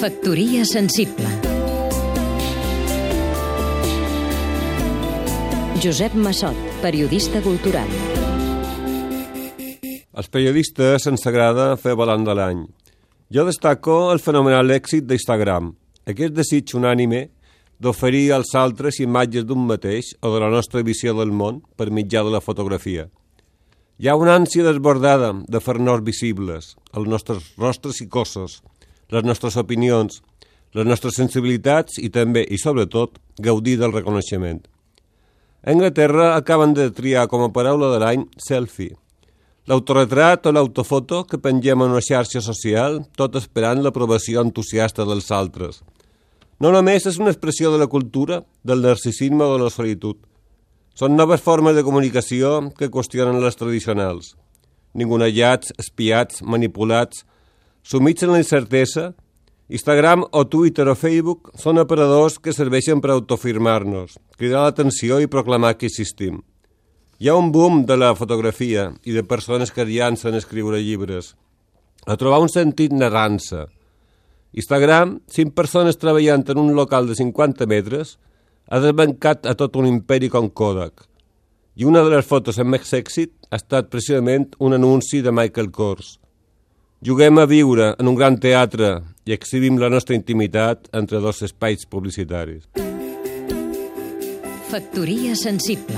Factoria sensible Josep Massot, periodista cultural Als periodistes ens agrada fer balanç de l'any. Jo destaco el fenomenal èxit d'Instagram, aquest desig unànime d'oferir als altres imatges d'un mateix o de la nostra visió del món per mitjà de la fotografia. Hi ha una ànsia desbordada de fer-nos visibles, els nostres rostres i cossos, les nostres opinions, les nostres sensibilitats i també, i sobretot, gaudir del reconeixement. A Anglaterra acaben de triar com a paraula de l'any selfie, l'autoretrat o l'autofoto que pengem en una xarxa social, tot esperant l'aprovació entusiasta dels altres. No només és una expressió de la cultura, del narcisisme o de la solitud. Són noves formes de comunicació que qüestionen les tradicionals. Ningunellats, espiats, manipulats, sumits en la incertesa, Instagram o Twitter o Facebook són operadors que serveixen per autofirmar-nos, cridar l'atenció i proclamar que existim. Hi ha un boom de la fotografia i de persones que llancen a escriure llibres, a trobar un sentit narrança. Instagram, cinc persones treballant en un local de 50 metres, ha desbancat a tot un imperi com Kodak. I una de les fotos amb més èxit ha estat precisament un anunci de Michael Kors. Juguem a viure en un gran teatre i exhibim la nostra intimitat entre dos espais publicitaris. Factoria sensible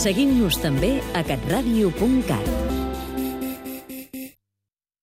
Seguim-nos també a catradio.cat